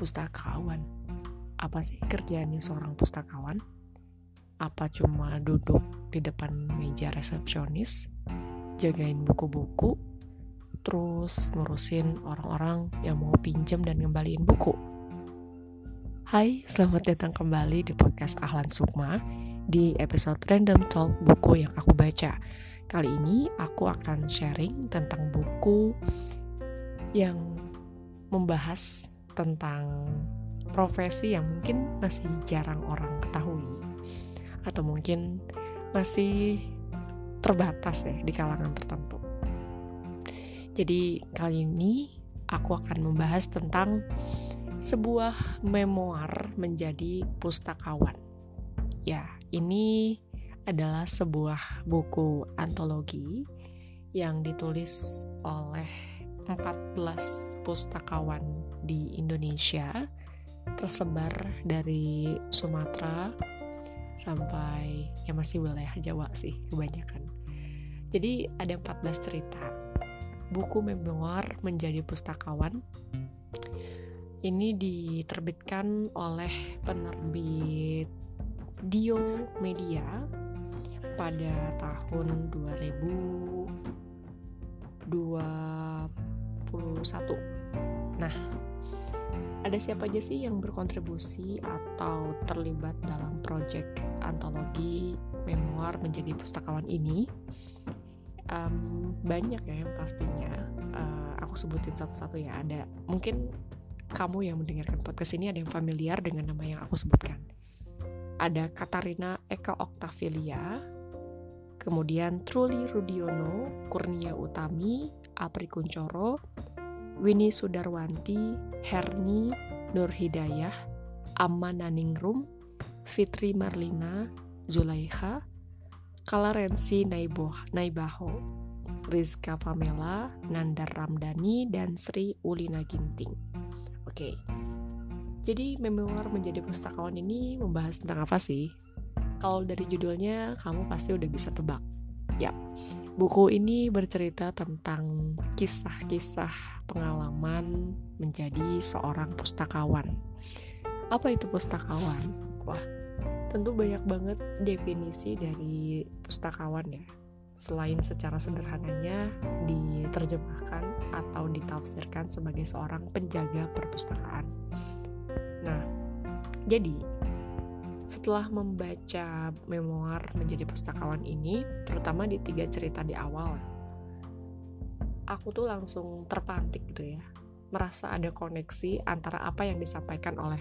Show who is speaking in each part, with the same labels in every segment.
Speaker 1: pustakawan. Apa sih kerjaannya seorang pustakawan? Apa cuma duduk di depan meja resepsionis, jagain buku-buku, terus ngurusin orang-orang yang mau pinjam dan ngembaliin buku? Hai, selamat datang kembali di podcast Ahlan Sukma di episode Random Talk buku yang aku baca. Kali ini aku akan sharing tentang buku yang membahas tentang profesi yang mungkin masih jarang orang ketahui atau mungkin masih terbatas ya di kalangan tertentu. Jadi kali ini aku akan membahas tentang sebuah memoir menjadi pustakawan. Ya, ini adalah sebuah buku antologi yang ditulis oleh 14 pustakawan di Indonesia tersebar dari Sumatera sampai ya masih wilayah Jawa sih kebanyakan. Jadi ada 14 cerita. Buku memoir menjadi pustakawan ini diterbitkan oleh penerbit Dio Media pada tahun 2020 Nah, ada siapa aja sih yang berkontribusi atau terlibat dalam proyek antologi memoir menjadi pustakawan ini? Um, banyak ya yang pastinya. Uh, aku sebutin satu-satu ya. Ada mungkin kamu yang mendengarkan podcast ini ada yang familiar dengan nama yang aku sebutkan. Ada Katarina Eka Oktavilia, kemudian Truli Rudiono, Kurnia Utami, Apri Kuncoro, Winnie Sudarwanti, Herni Nur Hidayah, Amma Naningrum, Fitri Marlina, Zulaikha, Kalarensi Naiboh, Naibaho, Rizka Pamela, Nandar Ramdhani, dan Sri Ulina Ginting. Oke, jadi memoir menjadi pustakawan ini membahas tentang apa sih? Kalau dari judulnya, kamu pasti udah bisa tebak. Ya, Buku ini bercerita tentang kisah-kisah pengalaman menjadi seorang pustakawan. Apa itu pustakawan? Wah, tentu banyak banget definisi dari pustakawan ya. Selain secara sederhananya diterjemahkan atau ditafsirkan sebagai seorang penjaga perpustakaan. Nah, jadi setelah membaca memoir menjadi pustakawan ini, terutama di tiga cerita di awal, aku tuh langsung terpantik gitu ya, merasa ada koneksi antara apa yang disampaikan oleh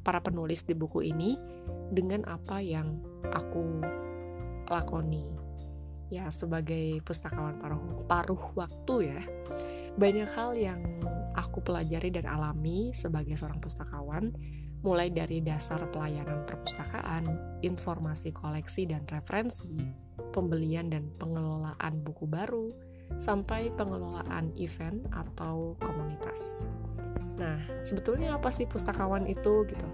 Speaker 1: para penulis di buku ini dengan apa yang aku lakoni. Ya sebagai pustakawan paruh paruh waktu ya. Banyak hal yang aku pelajari dan alami sebagai seorang pustakawan mulai dari dasar pelayanan perpustakaan, informasi koleksi dan referensi, pembelian dan pengelolaan buku baru, sampai pengelolaan event atau komunitas. Nah, sebetulnya apa sih pustakawan itu gitu?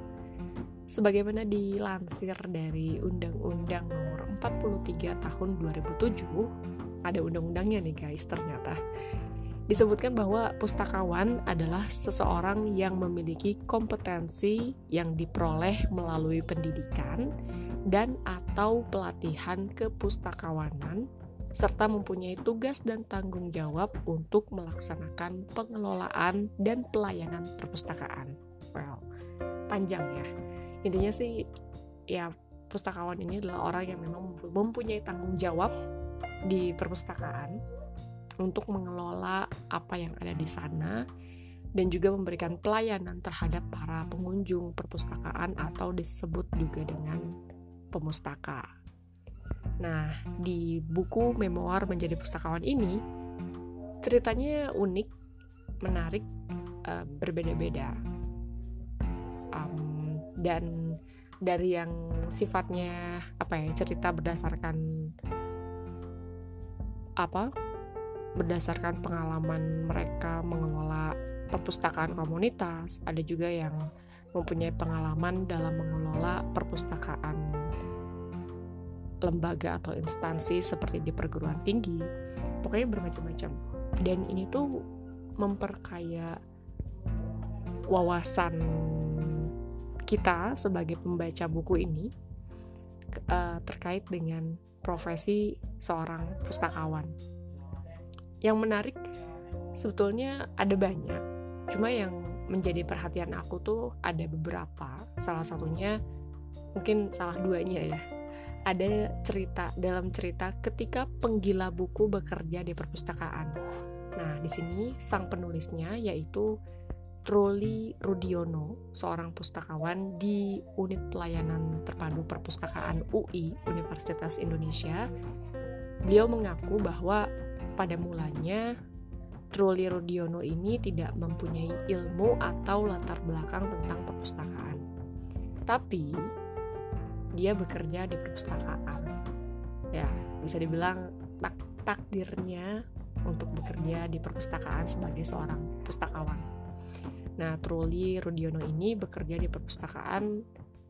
Speaker 1: Sebagaimana dilansir dari Undang-Undang Nomor 43 Tahun 2007, ada undang-undangnya nih guys ternyata disebutkan bahwa pustakawan adalah seseorang yang memiliki kompetensi yang diperoleh melalui pendidikan dan atau pelatihan kepustakawanan serta mempunyai tugas dan tanggung jawab untuk melaksanakan pengelolaan dan pelayanan perpustakaan. Well, panjang ya. Intinya sih ya pustakawan ini adalah orang yang memang mempunyai tanggung jawab di perpustakaan untuk mengelola apa yang ada di sana dan juga memberikan pelayanan terhadap para pengunjung perpustakaan atau disebut juga dengan pemustaka. Nah, di buku memoir menjadi pustakawan ini ceritanya unik, menarik, uh, berbeda-beda, um, dan dari yang sifatnya apa ya cerita berdasarkan apa berdasarkan pengalaman mereka mengelola perpustakaan komunitas, ada juga yang mempunyai pengalaman dalam mengelola perpustakaan lembaga atau instansi seperti di perguruan tinggi. Pokoknya bermacam-macam. Dan ini tuh memperkaya wawasan kita sebagai pembaca buku ini uh, terkait dengan profesi seorang pustakawan. Yang menarik sebetulnya ada banyak, cuma yang menjadi perhatian aku tuh ada beberapa. Salah satunya mungkin salah duanya ya. Ada cerita dalam cerita ketika penggila buku bekerja di perpustakaan. Nah, di sini sang penulisnya yaitu Truli Rudiono, seorang pustakawan di Unit Pelayanan Terpadu Perpustakaan UI Universitas Indonesia. Beliau mengaku bahwa pada mulanya Truli Rudiono ini tidak mempunyai ilmu atau latar belakang tentang perpustakaan. Tapi dia bekerja di perpustakaan. Ya, bisa dibilang tak takdirnya untuk bekerja di perpustakaan sebagai seorang pustakawan. Nah, Truli Rudiono ini bekerja di perpustakaan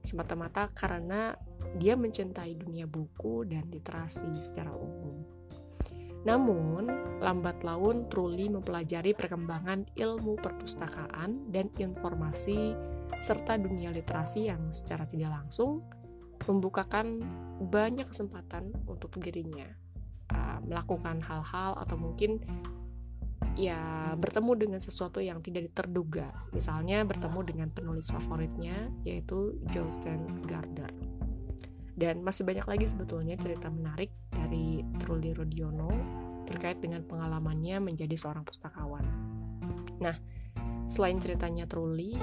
Speaker 1: semata-mata karena dia mencintai dunia buku dan literasi secara umum. Namun, lambat laun Truli mempelajari perkembangan ilmu perpustakaan dan informasi serta dunia literasi yang secara tidak langsung membukakan banyak kesempatan untuk dirinya melakukan hal-hal atau mungkin ya bertemu dengan sesuatu yang tidak terduga. Misalnya bertemu dengan penulis favoritnya yaitu Jostein Gardner. Dan masih banyak lagi sebetulnya cerita menarik dari Trulli Rodiono terkait dengan pengalamannya menjadi seorang pustakawan. Nah, selain ceritanya Trulli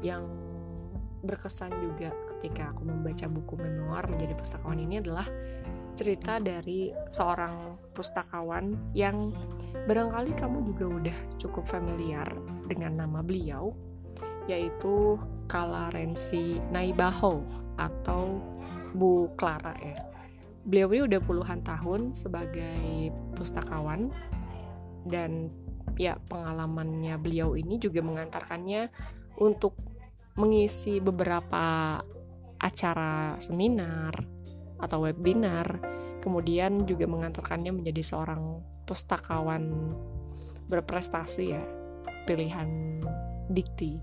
Speaker 1: yang berkesan juga ketika aku membaca buku memoir menjadi pustakawan ini adalah cerita dari seorang pustakawan yang barangkali kamu juga udah cukup familiar dengan nama beliau yaitu Kala Rensi Naibaho atau Bu Clara ya. Beliau ini udah puluhan tahun sebagai pustakawan dan ya pengalamannya beliau ini juga mengantarkannya untuk mengisi beberapa acara seminar atau webinar, kemudian juga mengantarkannya menjadi seorang pustakawan berprestasi ya, pilihan dikti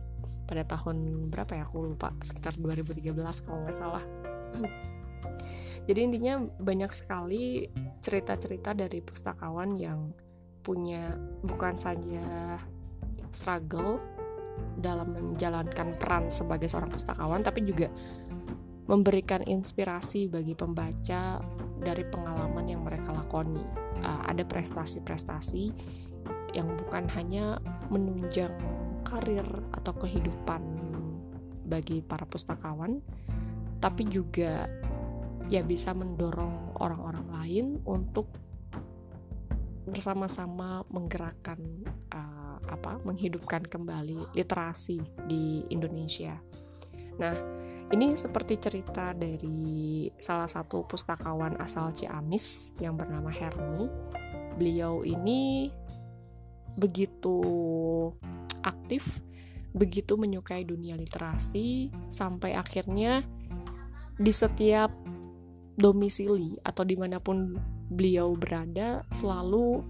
Speaker 1: pada tahun berapa ya aku lupa sekitar 2013 kalau nggak salah jadi intinya banyak sekali cerita-cerita dari pustakawan yang punya bukan saja struggle dalam menjalankan peran sebagai seorang pustakawan tapi juga memberikan inspirasi bagi pembaca dari pengalaman yang mereka lakoni. Uh, ada prestasi-prestasi yang bukan hanya menunjang karir atau kehidupan bagi para pustakawan, tapi juga ya bisa mendorong orang-orang lain untuk bersama-sama menggerakkan uh, apa menghidupkan kembali literasi di Indonesia. Nah, ini seperti cerita dari salah satu pustakawan asal Ciamis yang bernama Herni. Beliau ini begitu aktif, begitu menyukai dunia literasi, sampai akhirnya di setiap domisili atau di mana pun beliau berada selalu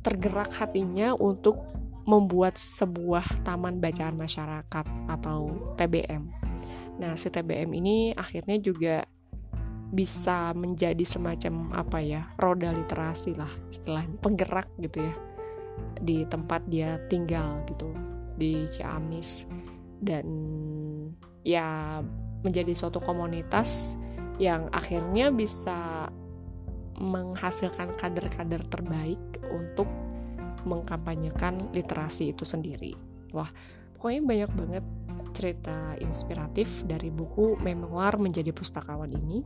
Speaker 1: tergerak hatinya untuk membuat sebuah taman bacaan masyarakat atau TBM Nah, si TBM ini akhirnya juga bisa menjadi semacam apa ya roda literasi lah istilahnya penggerak gitu ya di tempat dia tinggal gitu di Ciamis. Dan ya menjadi suatu komunitas yang akhirnya bisa menghasilkan kader-kader terbaik untuk mengkampanyekan literasi itu sendiri. Wah, pokoknya banyak banget cerita inspiratif dari buku Memoir Menjadi Pustakawan ini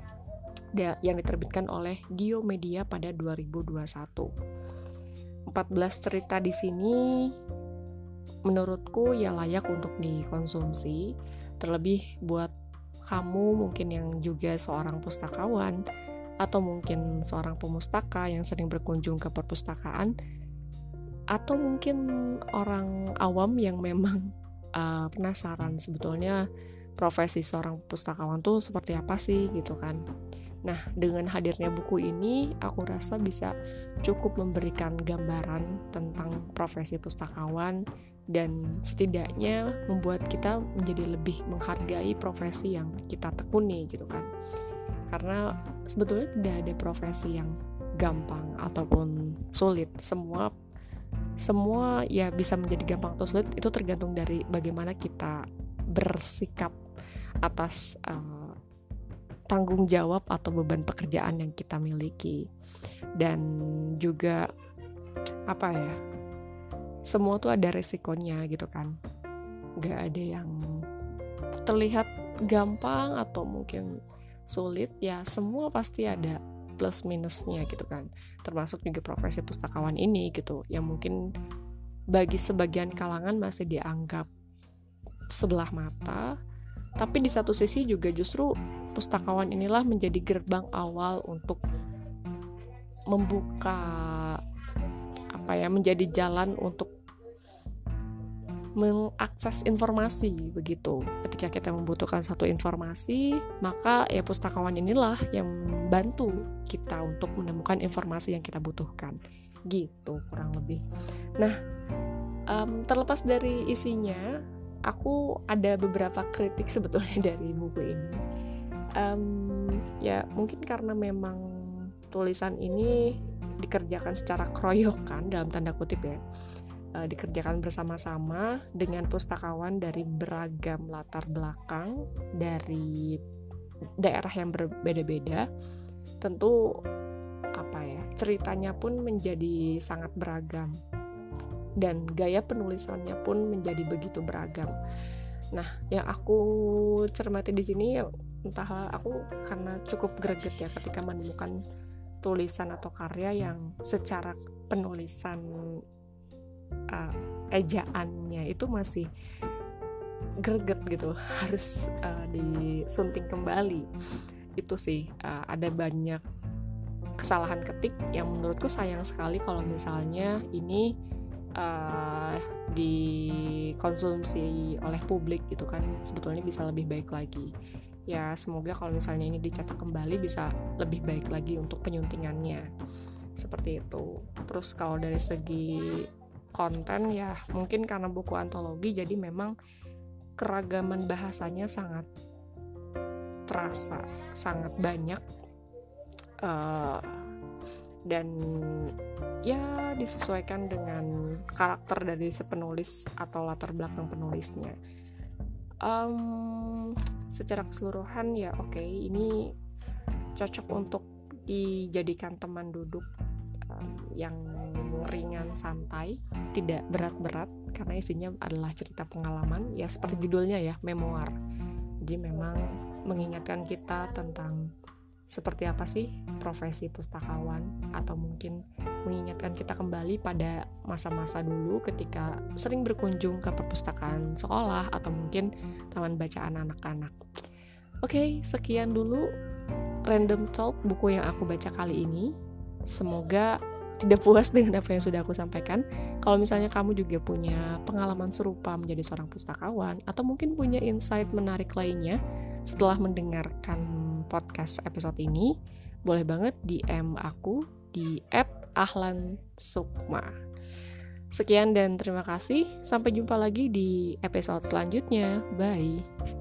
Speaker 1: yang diterbitkan oleh Dio Media pada 2021. 14 cerita di sini menurutku ya layak untuk dikonsumsi, terlebih buat kamu mungkin yang juga seorang pustakawan atau mungkin seorang pemustaka yang sering berkunjung ke perpustakaan atau mungkin orang awam yang memang uh, penasaran sebetulnya profesi seorang pustakawan tuh seperti apa sih gitu kan Nah, dengan hadirnya buku ini, aku rasa bisa cukup memberikan gambaran tentang profesi pustakawan dan setidaknya membuat kita menjadi lebih menghargai profesi yang kita tekuni gitu kan. Karena sebetulnya tidak ada profesi yang gampang ataupun sulit. Semua semua ya bisa menjadi gampang atau sulit itu tergantung dari bagaimana kita bersikap atas uh, tanggung jawab atau beban pekerjaan yang kita miliki. Dan juga apa ya semua tuh ada resikonya gitu kan. Gak ada yang terlihat gampang atau mungkin sulit ya semua pasti ada plus minusnya gitu kan. Termasuk juga profesi pustakawan ini gitu yang mungkin bagi sebagian kalangan masih dianggap sebelah mata tapi di satu sisi juga justru pustakawan inilah menjadi gerbang awal untuk membuka apa ya menjadi jalan untuk mengakses informasi begitu. Ketika kita membutuhkan satu informasi, maka ya pustakawan inilah yang membantu kita untuk menemukan informasi yang kita butuhkan. Gitu kurang lebih. Nah, um, terlepas dari isinya, aku ada beberapa kritik sebetulnya dari buku ini um, ya mungkin karena memang tulisan ini dikerjakan secara keroyokan dalam tanda kutip ya uh, dikerjakan bersama-sama dengan pustakawan dari beragam latar belakang dari daerah yang berbeda-beda tentu apa ya ceritanya pun menjadi sangat beragam dan gaya penulisannya pun menjadi begitu beragam. Nah, yang aku cermati di sini entah aku karena cukup greget ya ketika menemukan tulisan atau karya yang secara penulisan uh, ejaannya itu masih greget gitu harus uh, disunting kembali. Itu sih uh, ada banyak kesalahan ketik yang menurutku sayang sekali kalau misalnya ini uh, dikonsumsi oleh publik gitu kan. Sebetulnya bisa lebih baik lagi ya semoga kalau misalnya ini dicetak kembali bisa lebih baik lagi untuk penyuntingannya. Seperti itu. Terus kalau dari segi konten ya mungkin karena buku antologi jadi memang keragaman bahasanya sangat terasa sangat banyak. Uh, dan ya disesuaikan dengan karakter dari sepenulis atau latar belakang penulisnya um, secara keseluruhan ya oke okay, ini cocok untuk dijadikan teman duduk um, yang ringan santai tidak berat-berat karena isinya adalah cerita pengalaman ya seperti judulnya ya memoir. Jadi memang mengingatkan kita tentang seperti apa sih profesi pustakawan atau mungkin mengingatkan kita kembali pada masa-masa dulu ketika sering berkunjung ke perpustakaan sekolah atau mungkin taman bacaan anak-anak. Oke, sekian dulu random talk buku yang aku baca kali ini. Semoga tidak puas dengan apa yang sudah aku sampaikan. Kalau misalnya kamu juga punya pengalaman serupa menjadi seorang pustakawan atau mungkin punya insight menarik lainnya setelah mendengarkan podcast episode ini, boleh banget DM aku di @ahlansukma. Sekian dan terima kasih. Sampai jumpa lagi di episode selanjutnya. Bye.